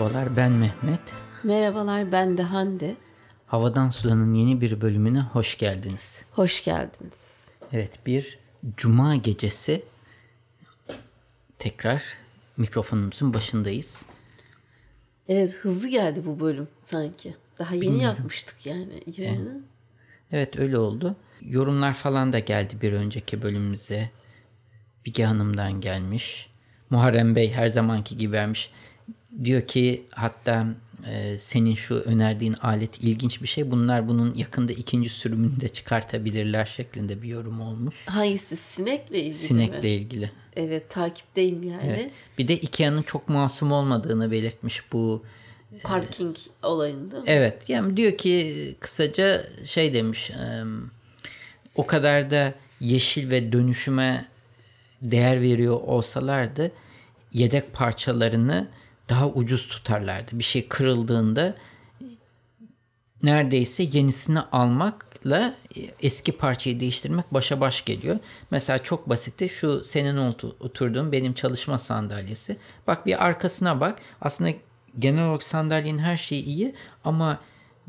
Merhabalar ben Mehmet. Merhabalar ben de Hande. Havadan Sulan'ın yeni bir bölümüne hoş geldiniz. Hoş geldiniz. Evet bir cuma gecesi tekrar mikrofonumuzun başındayız. Evet hızlı geldi bu bölüm sanki. Daha yeni yapmıştık yani. yani. Evet öyle oldu. Yorumlar falan da geldi bir önceki bölümümüze. Bige Hanım'dan gelmiş. Muharrem Bey her zamanki gibi vermiş. Diyor ki hatta e, senin şu önerdiğin alet ilginç bir şey. Bunlar bunun yakında ikinci sürümünü de çıkartabilirler şeklinde bir yorum olmuş. Hangisi sinekle ilgili Sinekle mi? ilgili. Evet takipteyim yani. Evet. Bir de Ikea'nın çok masum olmadığını belirtmiş bu Parking olayında. Evet yani diyor ki kısaca şey demiş e, o kadar da yeşil ve dönüşüme değer veriyor olsalardı yedek parçalarını daha ucuz tutarlardı. Bir şey kırıldığında neredeyse yenisini almakla eski parçayı değiştirmek başa baş geliyor. Mesela çok basitti şu senin oturduğun benim çalışma sandalyesi. Bak bir arkasına bak. Aslında genel olarak sandalyenin her şeyi iyi ama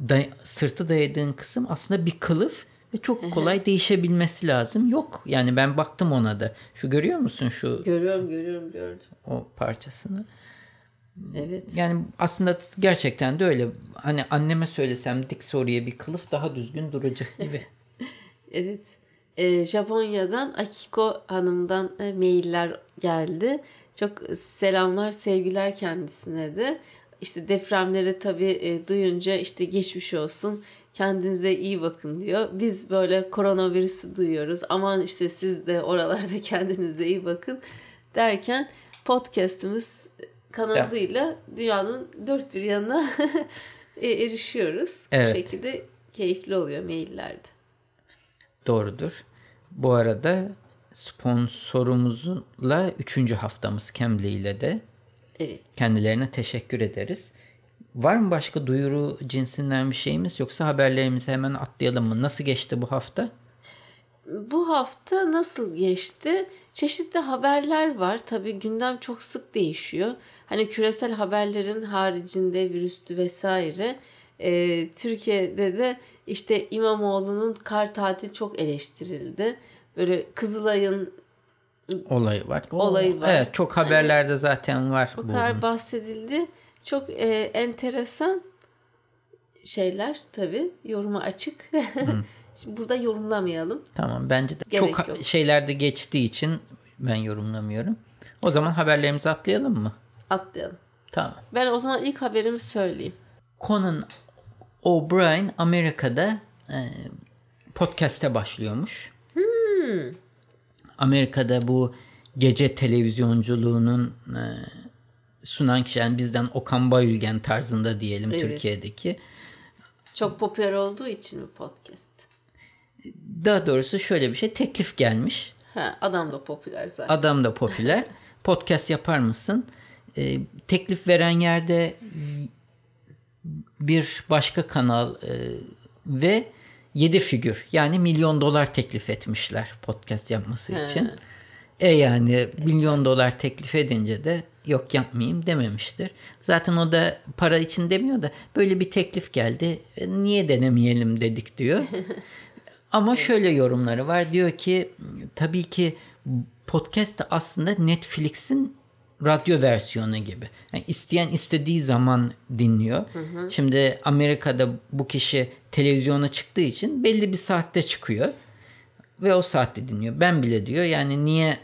day- sırtı dayadığın kısım aslında bir kılıf ve çok kolay değişebilmesi lazım. Yok yani ben baktım ona da. Şu görüyor musun şu Görüyorum görüyorum gördüm. o parçasını? Evet. Yani aslında gerçekten de öyle. Hani anneme söylesem dik soruya bir kılıf daha düzgün duracak gibi. Evet. Ee, Japonya'dan Akiko Hanım'dan e, mailler geldi. Çok selamlar, sevgiler kendisine de. İşte depremleri tabii e, duyunca işte geçmiş olsun. Kendinize iyi bakın diyor. Biz böyle koronavirüsü duyuyoruz. Aman işte siz de oralarda kendinize iyi bakın derken podcast'imiz kanalıyla dünyanın dört bir yanına e, erişiyoruz. Evet. Bu şekilde keyifli oluyor maillerde. Doğrudur. Bu arada sponsorumuzla üçüncü haftamız Cambly ile de Evet. kendilerine teşekkür ederiz. Var mı başka duyuru cinsinden bir şeyimiz yoksa haberlerimizi hemen atlayalım mı? Nasıl geçti bu hafta? Bu hafta nasıl geçti? Çeşitli haberler var. Tabii gündem çok sık değişiyor. Hani küresel haberlerin haricinde virüstü vesaire. Ee, Türkiye'de de işte İmamoğlu'nun kar tatili çok eleştirildi. Böyle Kızılay'ın Olayı var. Olayı var. Evet çok haberlerde zaten var. bu kadar bahsedildi. Çok e, enteresan şeyler tabii. Yoruma açık. Şimdi burada yorumlamayalım. Tamam bence de Gerek çok yok. şeylerde geçtiği için ben yorumlamıyorum. O zaman haberlerimizi atlayalım mı? Atlayalım. Tamam. Ben o zaman ilk haberimi söyleyeyim. Conan O'Brien Amerika'da e, podcast'e başlıyormuş. Amerika'da bu gece televizyonculuğunun e, sunan kişi yani bizden Okan Bayülgen tarzında diyelim Evet. Türkiye'deki. Çok popüler olduğu için mi podcast? Daha doğrusu şöyle bir şey teklif gelmiş. Ha, adam da popüler zaten. Adam da popüler. Podcast yapar mısın? E, teklif veren yerde bir başka kanal e, ve 7 figür yani milyon dolar teklif etmişler podcast yapması için. E yani milyon dolar teklif edince de yok yapmayayım dememiştir. Zaten o da para için demiyor da böyle bir teklif geldi. e, Niye denemeyelim dedik diyor. Ama şöyle yorumları var. Diyor ki tabii ki podcast da aslında Netflix'in radyo versiyonu gibi. Yani isteyen istediği zaman dinliyor. Şimdi Amerika'da bu kişi televizyona çıktığı için belli bir saatte çıkıyor. Ve o saatte dinliyor. Ben bile diyor yani niye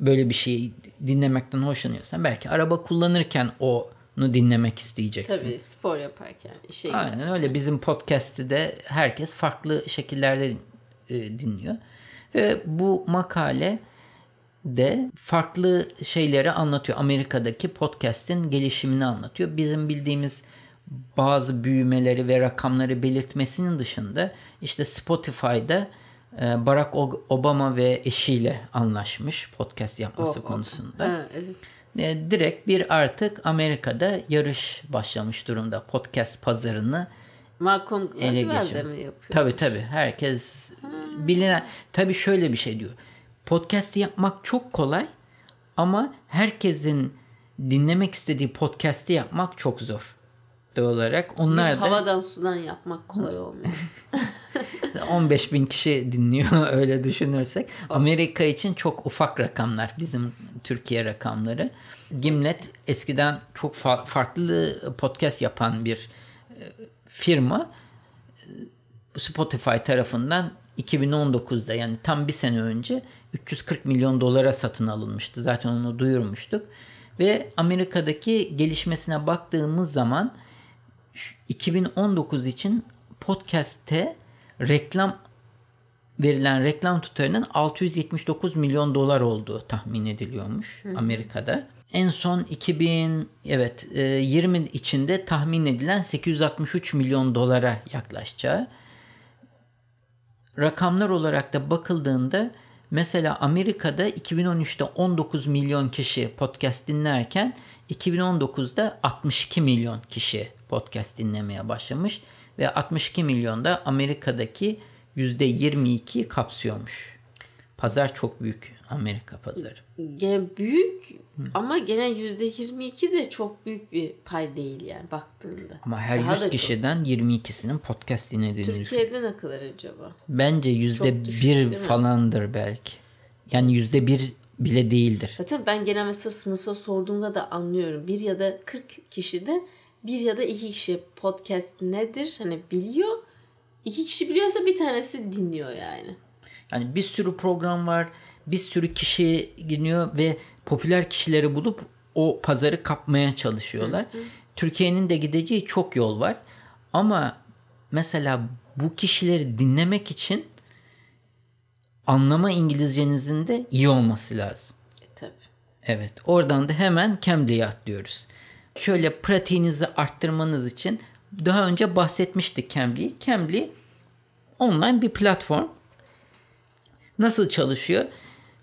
böyle bir şeyi dinlemekten hoşlanıyorsan belki araba kullanırken onu dinlemek isteyeceksin. Tabii spor yaparken işe Aynen öyle. Bizim podcast'i de herkes farklı şekillerde e, dinliyor. Ve bu makale de farklı şeyleri anlatıyor. Amerika'daki podcast'in gelişimini anlatıyor. Bizim bildiğimiz bazı büyümeleri ve rakamları belirtmesinin dışında işte Spotify'da e, Barack Obama ve eşiyle anlaşmış podcast yapması Oh, oh. konusunda. Ha, evet. E, direkt bir artık Amerika'da yarış başlamış durumda. Podcast pazarını Malcolm ele geçiyor. mi yapıyor? Tabii tabii. Herkes bilinen. Tabii şöyle bir şey diyor. Podcast yapmak çok kolay ama herkesin dinlemek istediği podcast'i yapmak çok zor. Doğal olarak. Onlar Bir da havadan sudan yapmak kolay olmuyor. 15 bin kişi dinliyor öyle düşünürsek. Amerika için çok ufak rakamlar bizim Türkiye rakamları. Gimlet eskiden çok fa- farklı podcast yapan bir e, firma. Spotify tarafından 2019'da yani tam bir sene önce 340 milyon dolara satın alınmıştı. Zaten onu duyurmuştuk. Ve Amerika'daki gelişmesine baktığımız zaman şu 2019 için podcast'te reklam verilen reklam tutarının 679 milyon dolar olduğu tahmin ediliyormuş Amerika'da. En son 2000 evet e, 20 içinde tahmin edilen 863 milyon dolara yaklaşacağı. Rakamlar olarak da bakıldığında mesela Amerika'da 2013'te 19 milyon kişi podcast dinlerken 2019'da 62 milyon kişi podcast dinlemeye başlamış ve 62 milyon da Amerika'daki %22'yi kapsıyormuş. Pazar çok büyük Amerika pazarı. Gene büyük ama gene %22 de çok büyük bir pay değil yani baktığında. Ama her Daha 100 da çok. kişiden 22'sinin podcast dinlediğini düşün. Türkiye'de ne kadar acaba? Bence yüzde bir falandır belki. Yani yüzde bir bile değildir. Zaten ben genel mesela sınıfta sorduğumda da anlıyorum. Bir ya da 40 kişide bir ya da iki kişi podcast nedir hani biliyor. İki kişi biliyorsa bir tanesi dinliyor yani. Yani bir sürü program var, bir sürü kişi dinliyor ve popüler kişileri bulup o pazarı kapmaya çalışıyorlar. Türkiye'nin de gideceği çok yol var. Ama mesela bu kişileri dinlemek için anlama İngilizcenizin de iyi olması lazım. E tabi. Evet. Oradan da hemen Cambly'e atlıyoruz. Şöyle pratiğinizi arttırmanız için daha önce bahsetmiştik Cambly. Cambly online bir platform. Nasıl çalışıyor?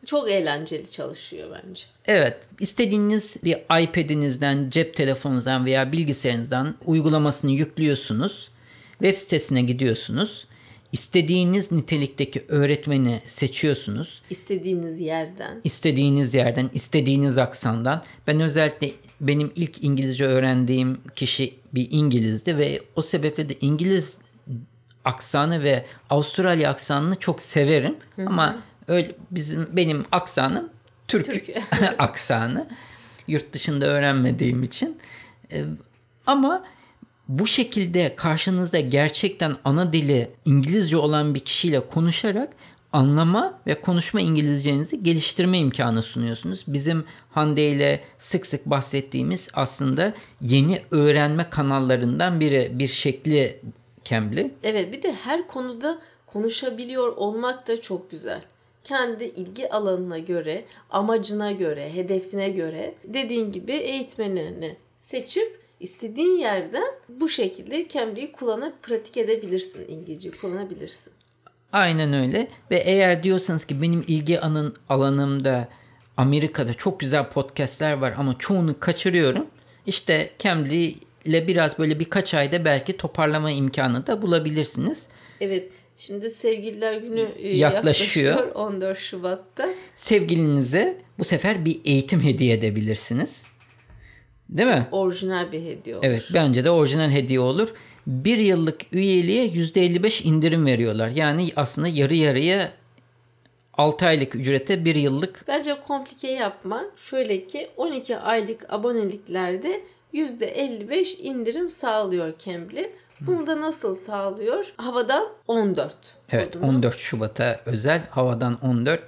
Çok eğlenceli çalışıyor bence. Evet, istediğiniz bir iPad'inizden, cep telefonunuzdan veya bilgisayarınızdan uygulamasını yüklüyorsunuz. Web sitesine gidiyorsunuz. İstediğiniz nitelikteki öğretmeni seçiyorsunuz. İstediğiniz yerden. İstediğiniz yerden, istediğiniz aksandan. Ben özellikle benim ilk İngilizce öğrendiğim kişi bir İngilizdi ve o sebeple de İngiliz aksanı ve Avustralya aksanını çok severim. Ama öyle bizim benim aksanım Türk, Türk. aksanı. Yurt dışında öğrenmediğim için. Ee, ama bu şekilde karşınızda gerçekten ana dili İngilizce olan bir kişiyle konuşarak anlama ve konuşma İngilizcenizi geliştirme imkanı sunuyorsunuz. Bizim Hande ile sık sık bahsettiğimiz aslında yeni öğrenme kanallarından biri bir şekli Cambly. Evet bir de her konuda konuşabiliyor olmak da çok güzel. Kendi ilgi alanına göre, amacına göre, hedefine göre dediğin gibi eğitmenini seçip istediğin yerden bu şekilde Cambly'i kullanıp pratik edebilirsin. İngilizce kullanabilirsin. Aynen öyle ve eğer diyorsanız ki benim ilgi anın alanımda Amerika'da çok güzel podcastler var ama çoğunu kaçırıyorum. İşte Cambly ile biraz böyle birkaç ayda belki toparlama imkanı da bulabilirsiniz. Evet şimdi sevgililer günü e, Yaklaşıyor. yaklaşıyor 14 Şubat'ta. Sevgilinize bu sefer bir eğitim hediye edebilirsiniz. Değil mi? Orijinal bir hediye olur. Evet bence de orijinal hediye olur. Bir yıllık üyeliğe %55 indirim veriyorlar. Yani aslında yarı yarıya 6 aylık ücrete bir yıllık Bence komplike yapma. Şöyle ki 12 aylık aboneliklerde %55 indirim sağlıyor Cambly. Bunu da nasıl sağlıyor? Havadan 14. Evet kodunu. 14 Şubat'a özel havadan 14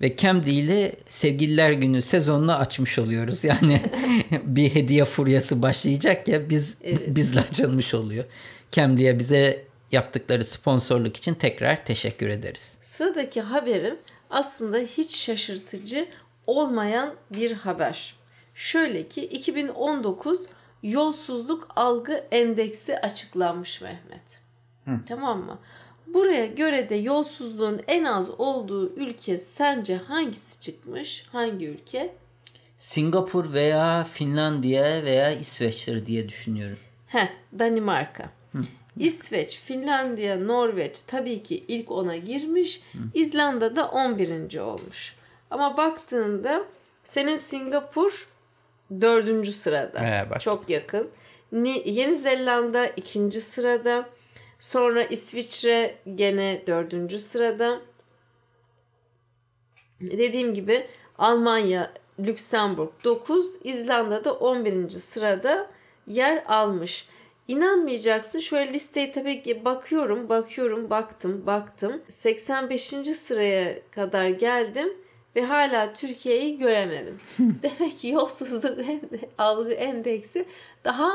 ve Cambly ile Sevgililer Günü sezonunu açmış oluyoruz. Yani bir hediye furyası başlayacak ya biz bizle açılmış oluyor. Cambly'e bize yaptıkları sponsorluk için tekrar teşekkür ederiz. Sıradaki haberim aslında hiç şaşırtıcı olmayan bir haber. Şöyle ki 2019 yolsuzluk algı endeksi açıklanmış Mehmet. Tamam mı? Buraya göre de yolsuzluğun en az olduğu ülke sence hangisi çıkmış? Hangi ülke? Singapur veya Finlandiya veya İsveç'tir diye düşünüyorum. Heh, Danimarka. İsveç, Finlandiya, Norveç tabii ki ilk ona girmiş. İzlanda da 11. olmuş. Ama baktığında senin Singapur dördüncü sırada. Bak. Çok yakın. Ni- Yeni Zelanda ikinci sırada. Sonra İsviçre gene dördüncü sırada. Dediğim gibi Almanya, Lüksemburg 9, İzlanda'da 11. sırada yer almış. İnanmayacaksın şöyle listeyi tabii ki bakıyorum, bakıyorum, baktım, baktım. 85. sıraya kadar geldim ve hala Türkiye'yi göremedim. Demek ki yolsuzluk algı endeksi daha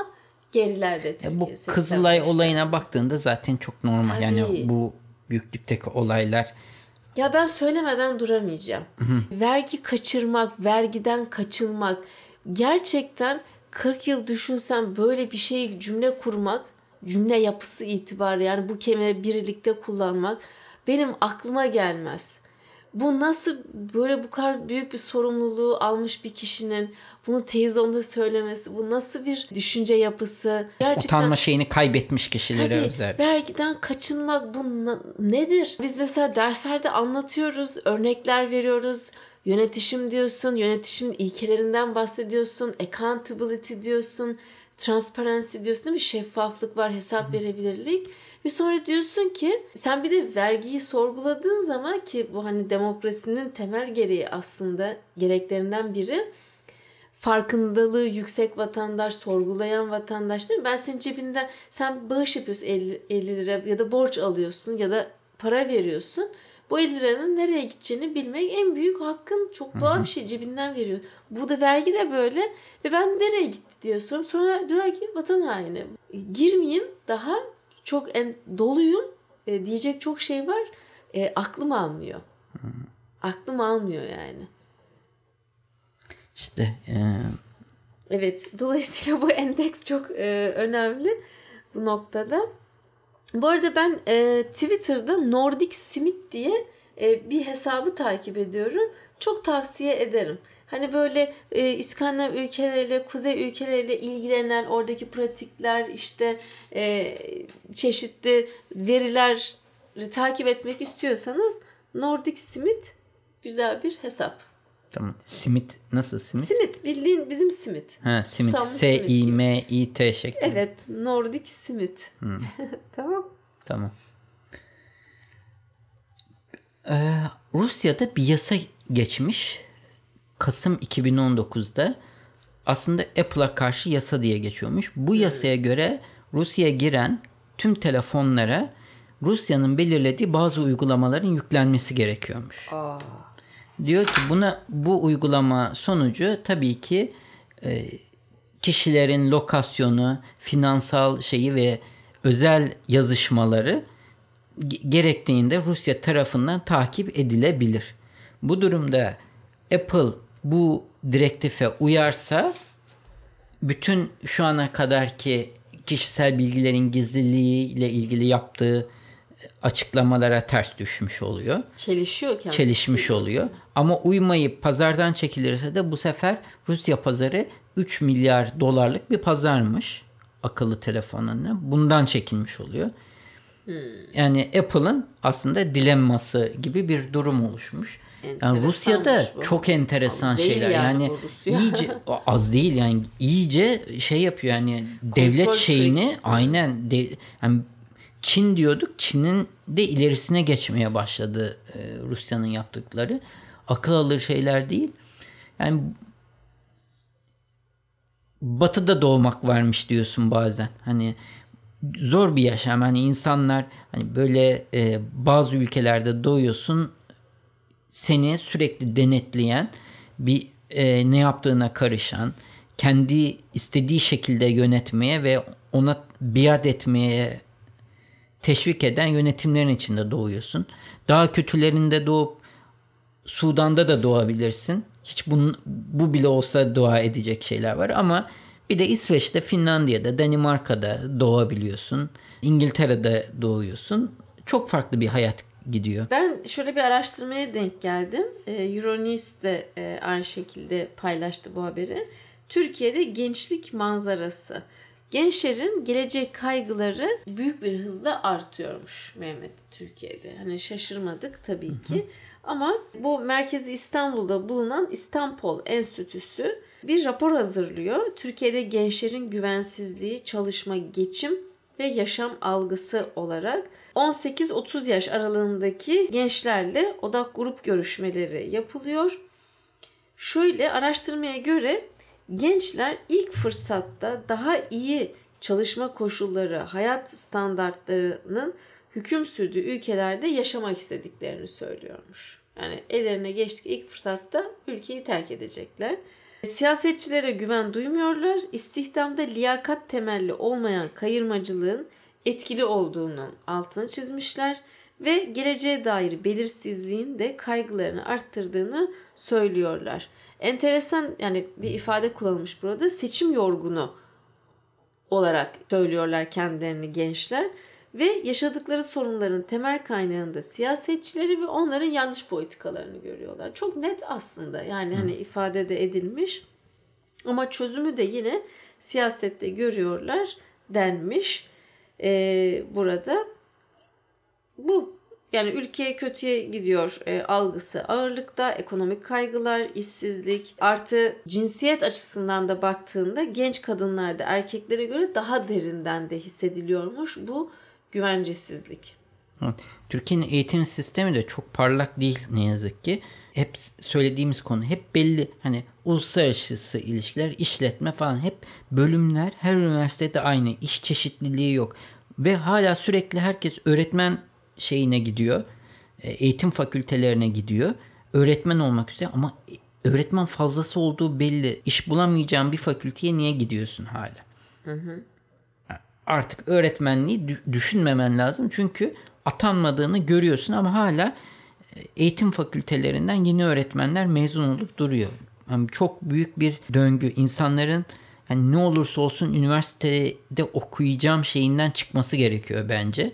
gerilerde Türkiye. Bu Kızılay 85'te. olayına baktığında zaten çok normal. Yani Tabii. bu büyüklükteki olaylar Ya ben söylemeden duramayacağım. Vergi kaçırmak, vergiden kaçınmak gerçekten 40 yıl düşünsem böyle bir şey cümle kurmak, cümle yapısı itibariyle yani bu kelime birlikte kullanmak benim aklıma gelmez. Bu nasıl böyle bu kadar büyük bir sorumluluğu almış bir kişinin bunu televizyonda söylemesi, bu nasıl bir düşünce yapısı? Gerçekten utanma şeyini kaybetmiş kişilere Tabii, özel. vergiden kaçınmak bu nedir? Biz mesela derslerde anlatıyoruz, örnekler veriyoruz. Yönetişim diyorsun, yönetişim ilkelerinden bahsediyorsun, accountability diyorsun, transparency diyorsun değil mi? Şeffaflık var, hesap verebilirlik. Ve sonra diyorsun ki sen bir de vergiyi sorguladığın zaman ki bu hani demokrasinin temel gereği aslında gereklerinden biri farkındalığı yüksek vatandaş, sorgulayan vatandaş değil mi? Ben senin cebinden sen bağış yapıyorsun 50, 50 lira ya da borç alıyorsun ya da para veriyorsun. Bu 50 liranın nereye gideceğini bilmek en büyük hakkın. Çok doğal bir şey cebinden veriyor. Bu da vergi de böyle ve ben nereye gitti diye soruyorum. Sonra diyorlar ki vatan haini. Girmeyeyim daha çok en doluyum E, diyecek çok şey var. E, aklım almıyor. Aklım almıyor yani. İşte e, Evet, dolayısıyla bu endeks çok e, önemli bu noktada. Bu arada ben e, Twitter'da Nordic Smith diye e, bir hesabı takip ediyorum. Çok tavsiye ederim. Hani böyle e, İskandinav ülkeleriyle, kuzey ülkeleriyle ilgilenen oradaki pratikler, işte e, çeşitli veriler takip etmek istiyorsanız Nordic Smith güzel bir hesap. tamam. Simit nasıl simit? Simit bildiğin bizim simit. Ha, simit. S simit I. M I T şeklinde. Evet, Nordic simit. tamam. Tamam. Ee, Rusya'da bir yasa geçmiş. Kasım 2019'da. Aslında Apple'a karşı yasa diye geçiyormuş. Bu yasaya göre Rusya'ya giren tüm telefonlara Rusya'nın belirlediği bazı uygulamaların yüklenmesi gerekiyormuş. Aa, Diyor ki buna bu uygulama sonucu tabii ki e, kişilerin lokasyonu, finansal şeyi ve özel yazışmaları ge- gerektiğinde Rusya tarafından takip edilebilir. Bu durumda Apple bu direktife uyarsa bütün şu ana kadarki kişisel bilgilerin gizliliği ile ilgili yaptığı açıklamalara ters düşmüş oluyor çelişiyor kendisi. çelişmiş oluyor. Ama uymayıp pazardan çekilirse de bu sefer Rusya pazarı 3 milyar dolarlık bir pazarmış akıllı telefonlarına. Bundan çekilmiş oluyor. Yani Apple'ın aslında dilemması gibi bir durum oluşmuş. Yani Rusya'da bu. çok enteresan Az şeyler. yani Yani, Rusya. iyice az değil yani iyice şey yapıyor yani devlet Kontrol şeyini freak. aynen de, yani Çin diyorduk. Çin'in de ilerisine geçmeye başladı e, Rusya'nın yaptıkları. Akıl alır şeyler değil. Yani batıda doğmak varmış diyorsun bazen. Hani zor bir yaşam. Hani insanlar hani böyle e, bazı ülkelerde doğuyorsun seni sürekli denetleyen bir e, ne yaptığına karışan kendi istediği şekilde yönetmeye ve ona biat etmeye teşvik eden yönetimlerin içinde doğuyorsun. Daha kötülerinde doğup Sudan'da da doğabilirsin. Hiç bunun, bu bile olsa dua edecek şeyler var ama bir de İsveç'te, Finlandiya'da, Danimarka'da doğabiliyorsun. İngiltere'de doğuyorsun. Çok farklı bir hayat gidiyor. Ben şöyle bir araştırmaya denk geldim. Ee, Euronews de e, aynı şekilde paylaştı bu haberi. Türkiye'de gençlik manzarası. Gençlerin gelecek kaygıları büyük bir hızla artıyormuş Mehmet Türkiye'de. Hani şaşırmadık tabii ki. Ama bu merkezi İstanbul'da bulunan İstanbul Enstitüsü bir rapor hazırlıyor. Türkiye'de gençlerin güvensizliği, çalışma, geçim ve yaşam algısı olarak 18-30 yaş aralığındaki gençlerle odak grup görüşmeleri yapılıyor. Şöyle araştırmaya göre gençler ilk fırsatta daha iyi çalışma koşulları, hayat standartlarının hüküm sürdüğü ülkelerde yaşamak istediklerini söylüyormuş. Yani ellerine geçtik ilk fırsatta ülkeyi terk edecekler. Siyasetçilere güven duymuyorlar. İstihdamda liyakat temelli olmayan kayırmacılığın etkili olduğunu altını çizmişler ve geleceğe dair belirsizliğin de kaygılarını arttırdığını söylüyorlar. Enteresan yani bir ifade kullanılmış burada seçim yorgunu olarak söylüyorlar kendilerini gençler ve yaşadıkları sorunların temel kaynağında siyasetçileri ve onların yanlış politikalarını görüyorlar. Çok net aslında yani hani ifade de edilmiş ama çözümü de yine siyasette görüyorlar denmiş ee, burada. Bu yani ülkeye kötüye gidiyor e, algısı ağırlıkta, ekonomik kaygılar, işsizlik, artı cinsiyet açısından da baktığında genç kadınlarda erkeklere göre daha derinden de hissediliyormuş bu güvencesizlik. Türkiye'nin eğitim sistemi de çok parlak değil ne yazık ki. Hep söylediğimiz konu hep belli hani uluslararası ilişkiler, işletme falan hep bölümler her üniversitede aynı. iş çeşitliliği yok. Ve hala sürekli herkes öğretmen şeyine gidiyor. E, eğitim fakültelerine gidiyor. Öğretmen olmak üzere ama öğretmen fazlası olduğu belli. İş bulamayacağın bir fakülteye niye gidiyorsun hala? Hı hı. Artık öğretmenliği düşünmemen lazım. Çünkü atanmadığını görüyorsun ama hala e, eğitim fakültelerinden yeni öğretmenler mezun olup duruyor. Yani çok büyük bir döngü. İnsanların yani ne olursa olsun üniversitede okuyacağım şeyinden çıkması gerekiyor bence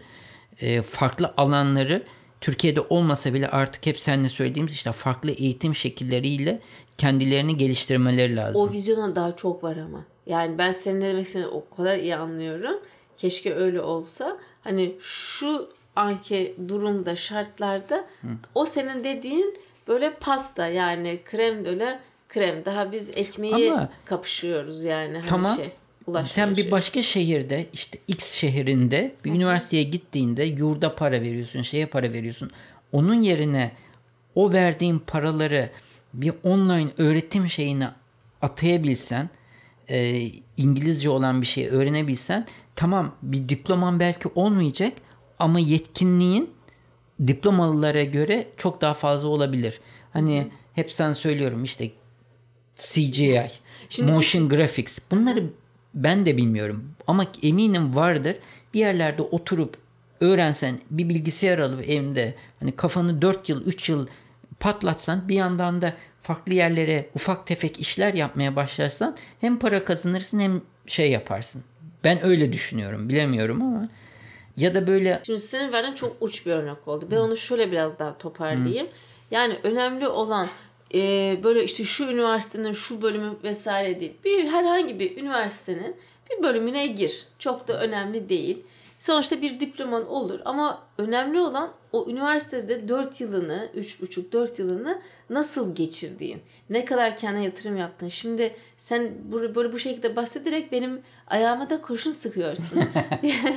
e, farklı alanları Türkiye'de olmasa bile artık hep seninle söylediğimiz işte farklı eğitim şekilleriyle kendilerini geliştirmeleri lazım. O vizyona daha çok var ama. Yani ben senin ne demek istediğini o kadar iyi anlıyorum. Keşke öyle olsa. Hani şu anki durumda, şartlarda Hı. o senin dediğin böyle pasta yani krem öyle krem. Daha biz ekmeği Ama, kapışıyoruz yani. Hani tamam. Şey sen bir başka şehirde işte X şehrinde bir Hı. üniversiteye gittiğinde yurda para veriyorsun, şeye para veriyorsun. Onun yerine o verdiğin paraları bir online öğretim şeyine atayabilsen, e, İngilizce olan bir şey öğrenebilsen tamam bir diploman belki olmayacak ama yetkinliğin diplomalılara göre çok daha fazla olabilir. Hani hep sen söylüyorum işte CGI, Şimdi motion graphics bunları ben de bilmiyorum ama eminim vardır. Bir yerlerde oturup öğrensen bir bilgisayar alıp evinde hani kafanı 4 yıl 3 yıl patlatsan bir yandan da farklı yerlere ufak tefek işler yapmaya başlarsan hem para kazanırsın hem şey yaparsın. Ben öyle düşünüyorum bilemiyorum ama ya da böyle... Şimdi senin verdiğin çok uç bir örnek oldu. Ben onu şöyle biraz daha toparlayayım. Hı. Yani önemli olan e, böyle işte şu üniversitenin şu bölümü vesaire değil. Bir herhangi bir üniversitenin bir bölümüne gir. Çok da önemli değil. Sonuçta bir diploman olur ama önemli olan o üniversitede 4 yılını, 3,5-4 yılını nasıl geçirdiğin, ne kadar kendine yatırım yaptın. Şimdi sen böyle bu şekilde bahsederek benim ayağıma da kurşun sıkıyorsun.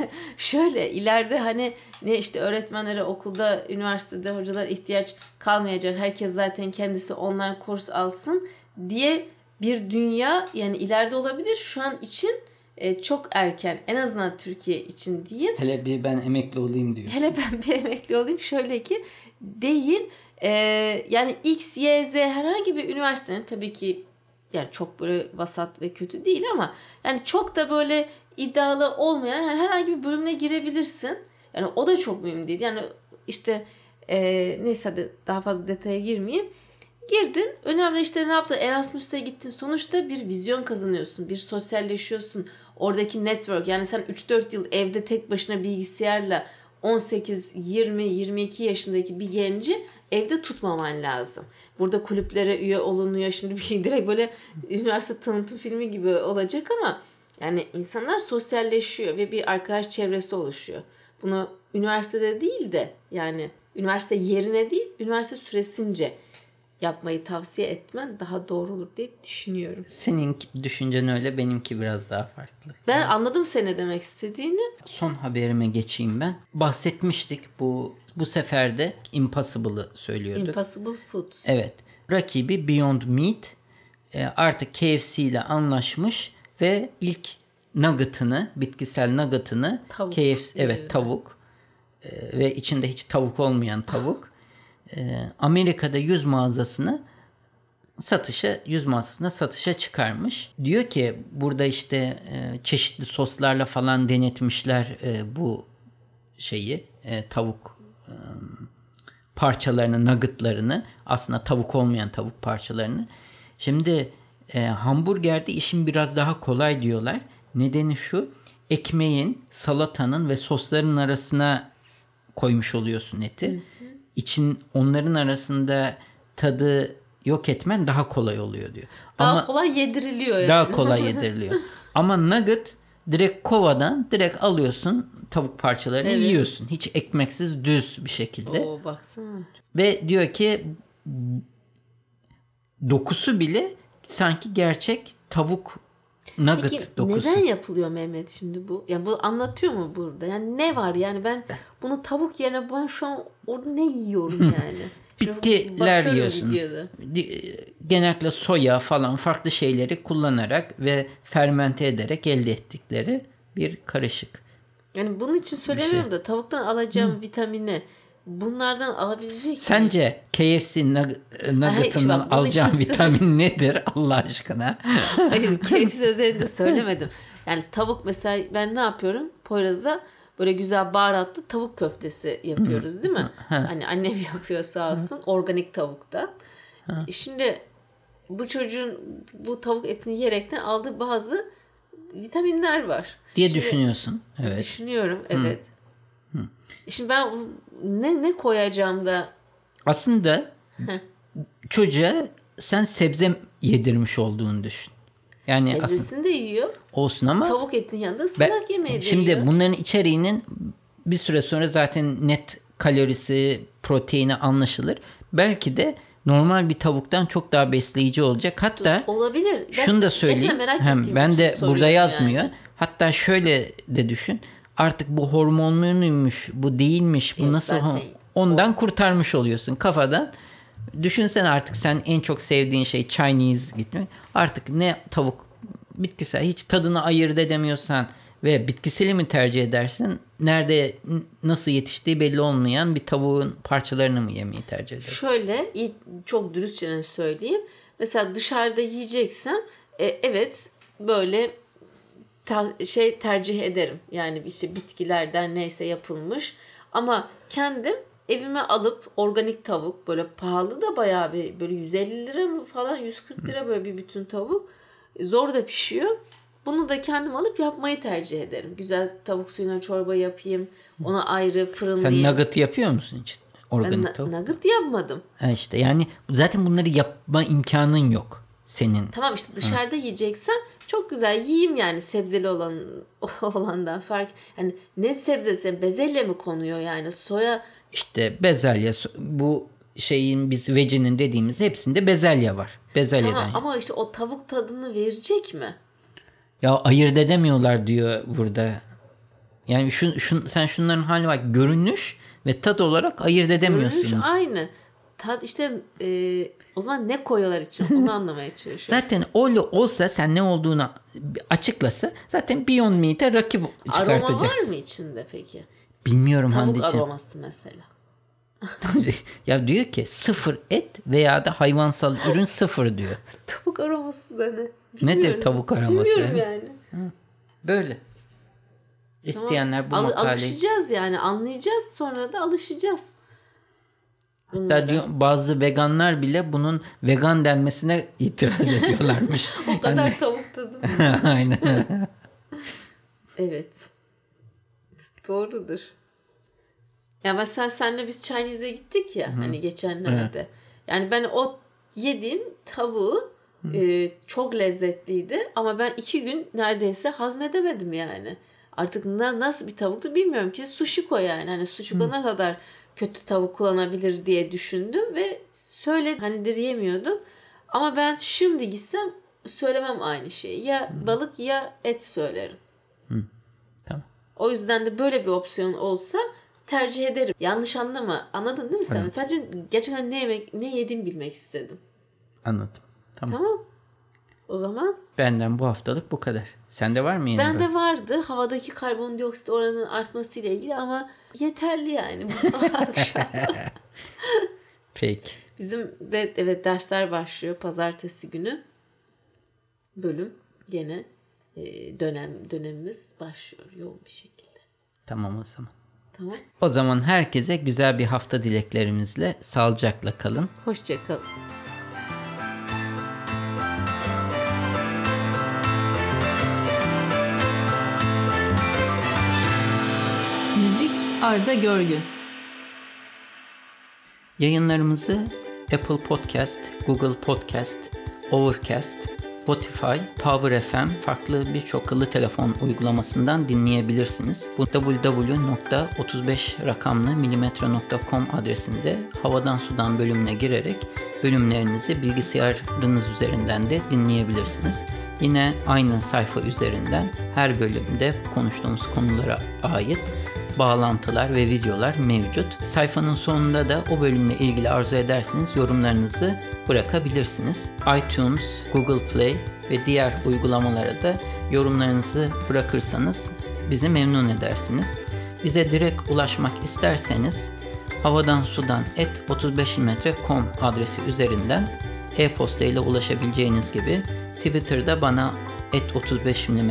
Şöyle ileride hani ne işte öğretmenlere okulda, üniversitede hocalar ihtiyaç kalmayacak. Herkes zaten kendisi online kurs alsın diye bir dünya yani ileride olabilir. Şu an için e, çok erken en azından Türkiye için diyeyim. Hele bir ben emekli olayım diyor. Hele ben bir emekli olayım şöyle ki değil e, yani X, Y, Z herhangi bir üniversitenin tabii ki yani çok böyle vasat ve kötü değil ama yani çok da böyle iddialı olmayan yani herhangi bir bölümüne girebilirsin. Yani o da çok mühim değil. Yani işte e, neyse hadi daha fazla detaya girmeyeyim. Girdin. Önemli işte ne yaptın? Erasmus'a gittin. Sonuçta bir vizyon kazanıyorsun. Bir sosyalleşiyorsun. Oradaki network yani sen 3-4 yıl evde tek başına bilgisayarla 18, 20, 22 yaşındaki bir genci evde tutmaman lazım. Burada kulüplere üye olunuyor. Şimdi bir şey direkt böyle üniversite tanıtım filmi gibi olacak ama yani insanlar sosyalleşiyor ve bir arkadaş çevresi oluşuyor. Bunu üniversitede değil de yani üniversite yerine değil, üniversite süresince yapmayı tavsiye etmen daha doğru olur diye düşünüyorum. Senin düşüncen öyle, benimki biraz daha farklı. Ben anladım seni demek istediğini. Son haberime geçeyim ben. Bahsetmiştik bu bu sefer de Impossible'ı söylüyorduk. Impossible Food. Evet. Rakibi Beyond Meat e, artık KFC ile anlaşmış ve ilk nugget'ını, bitkisel nugget'ını Tavuk KFC evet tavuk e, ve içinde hiç tavuk olmayan tavuk Amerika'da 100 mağazasını satışa 100 mağazasına satışa çıkarmış. Diyor ki burada işte e, çeşitli soslarla falan denetmişler e, bu şeyi e, tavuk parçalarını, nuggetlarını aslında tavuk olmayan tavuk parçalarını. Şimdi e, hamburgerde işin biraz daha kolay diyorlar. Nedeni şu ekmeğin, salatanın ve sosların arasına koymuş oluyorsun eti. İçin onların arasında tadı yok etmen daha kolay oluyor diyor. Daha Ama kolay yediriliyor yani. daha kolay yediriliyor. Ama nugget direkt kovadan direkt alıyorsun tavuk parçalarını Evet. yiyorsun. Hiç ekmeksiz düz bir şekilde. Oo baksana. Ve diyor ki dokusu bile sanki gerçek tavuk nugget Peki dokusu. neden yapılıyor Mehmet şimdi bu? Ya bu anlatıyor mu burada? Yani ne var yani ben bunu tavuk yerine ben şu an orada ne yiyorum yani? Bitkiler yiyorsun. videoda. Genellikle soya falan farklı şeyleri kullanarak ve fermente ederek elde ettikleri bir karışık. Yani bunun için söylemiyorum da tavuktan alacağım vitamini bunlardan alabilecek? Sence KFC nug- şimdi nugget'ından alacağın için vitamin nedir Allah aşkına? Hayır KFC özelinde söylemedim. Yani tavuk mesela ben ne yapıyorum? Poyraz'a böyle güzel baharatlı tavuk köftesi yapıyoruz değil mi? Hani annem yapıyor sağ olsun. Organik tavukta. E Şimdi bu çocuğun bu tavuk etini yiyerekten aldığı bazı vitaminler var. diye düşünüyorsun. Evet. Düşünüyorum evet. E Şimdi ben ne ne koyacağım da Aslında çocuğa sen sebze yedirmiş olduğunu düşün. Yani aslında sebzesini de yiyor. olsun ama Tavuk etinin yanında ıspanak yemeği de şimdi yiyor. bunların içeriğinin bir süre sonra zaten net kalorisi, proteini anlaşılır. Belki de normal bir tavuktan çok daha besleyici olacak. Hatta Olabilir. Ben şunu da söyleyeyim. merak Hem ben de burada yazmıyor. yani. Hatta şöyle de düşün. Artık bu hormonlu muymuş, bu değilmiş, bu Yok, nasıl zaten ondan kurtarmış oluyorsun kafadan. Düşünsene artık sen en çok sevdiğin şey Chinese gitmek. Artık ne tavuk bitkisel hiç tadını ayırt edemiyorsan ve bitkiseli mi tercih edersin? Nerede nasıl yetiştiği belli olmayan bir tavuğun parçalarını mı yemeyi tercih edersin? Şöyle çok dürüstçe söyleyeyim. Mesela dışarıda yiyeceksem e, evet böyle ta- şey tercih ederim. Yani işte bitkilerden neyse yapılmış. Ama kendim evime alıp organik tavuk böyle pahalı da bayağı bir böyle 150 lira mı falan 140 lira böyle bir bütün tavuk. Zor da pişiyor. Bunu da kendim alıp yapmayı tercih ederim. Güzel tavuk suyuna çorba yapayım. Ona ayrı Sen fırınlayayım. nugget yapıyor musun hiç? ben Organik na- tavuk. nugget yapmadım. Ha işte yani zaten bunları yapma imkanın yok senin. Tamam işte dışarıda yiyeceksem çok güzel yiyeyim yani sebzeli olan olandan fark. Yani ne sebzesi bezelye mi konuyor yani soya İşte bezelye bu şeyin biz vecinin dediğimizde hepsinde bezelye var. Bezelyeden. tamam, ama işte o tavuk tadını verecek mi? Ya ayırt edemiyorlar diyor burada. Yani şun, şun, sen şunların haline bak görünüş ve tat olarak ayırt edemiyorsun. Görünüş aynı. Tat işte e, o zaman ne koyuyorlar için onu anlamaya çalışıyorum. Zaten öyle olsa sen ne olduğunu açıklasa zaten Beyond Meat'e rakip Aroma var çıkartacaksın. mı içinde peki? Bilmiyorum Tavuk Hande'ciğim. aroması mesela. ya diyor ki sıfır et veya da hayvansal ürün sıfır diyor. Tavuk aroması da ne? Nedir Bilmiyorum. tavuk aroması? Bilmiyorum yani. Böyle. İsteyenler bu Al- makaleyi alışacağız yani anlayacağız sonra da alışacağız. Hatta diyor, bazı veganlar bile bunun vegan denmesine itiraz ediyorlarmış. O kadar tavuk tadı? Aynen. Evet. Doğrudur. Ya mesela senle biz Chinese'e gittik ya hani geçenlerde. Yani ben o yediğim tavuğu e, çok lezzetliydi ama ben iki gün neredeyse hazmedemedim yani. Artık na- nasıl bir tavuktu bilmiyorum ki sushiko yani. Hani sushiko ne kadar kötü tavuk kullanabilir diye düşündüm ve söyle hani yemiyordum. Ama ben şimdi gitsem söylemem aynı şeyi. Ya balık ya et söylerim. Tamam. O yüzden de böyle bir opsiyon olsa tercih ederim. Yanlış anlama. Anladın değil mi sen? Sadece gerçekten ne yemek ne yediğimi bilmek istedim. Anladım. Tamam. Tamam. O zaman Benden bu haftalık bu kadar. Sende var mı böyle? bende vardı havadaki karbondioksit oranının artması ile ilgili ama yeterli yani bu akşam. Peki. Bizim de evet dersler başlıyor pazartesi günü. Bölüm gene e, dönem dönemimiz başlıyor yoğun bir şekilde. Tamam o zaman. Tamam. O zaman herkese güzel bir hafta dileklerimizle sağlıcakla kalın. Hoşçakalın. Arda Görgün Yayınlarımızı Apple Podcast, Google Podcast, Overcast, Spotify, Power FM farklı birçok akıllı telefon uygulamasından dinleyebilirsiniz. Bu www.35 rakamlı adresinde havadan sudan bölümüne girerek bölümlerinizi bilgisayarınız üzerinden de dinleyebilirsiniz. Yine aynı sayfa üzerinden her bölümde konuştuğumuz konulara ait bağlantılar ve videolar mevcut. Sayfanın sonunda da o bölümle ilgili arzu ederseniz yorumlarınızı bırakabilirsiniz. iTunes, Google Play ve diğer uygulamalara da yorumlarınızı bırakırsanız bizi memnun edersiniz. Bize direkt ulaşmak isterseniz havadan sudan et 35mm.com adresi üzerinden e-posta ile ulaşabileceğiniz gibi Twitter'da bana et 35 mm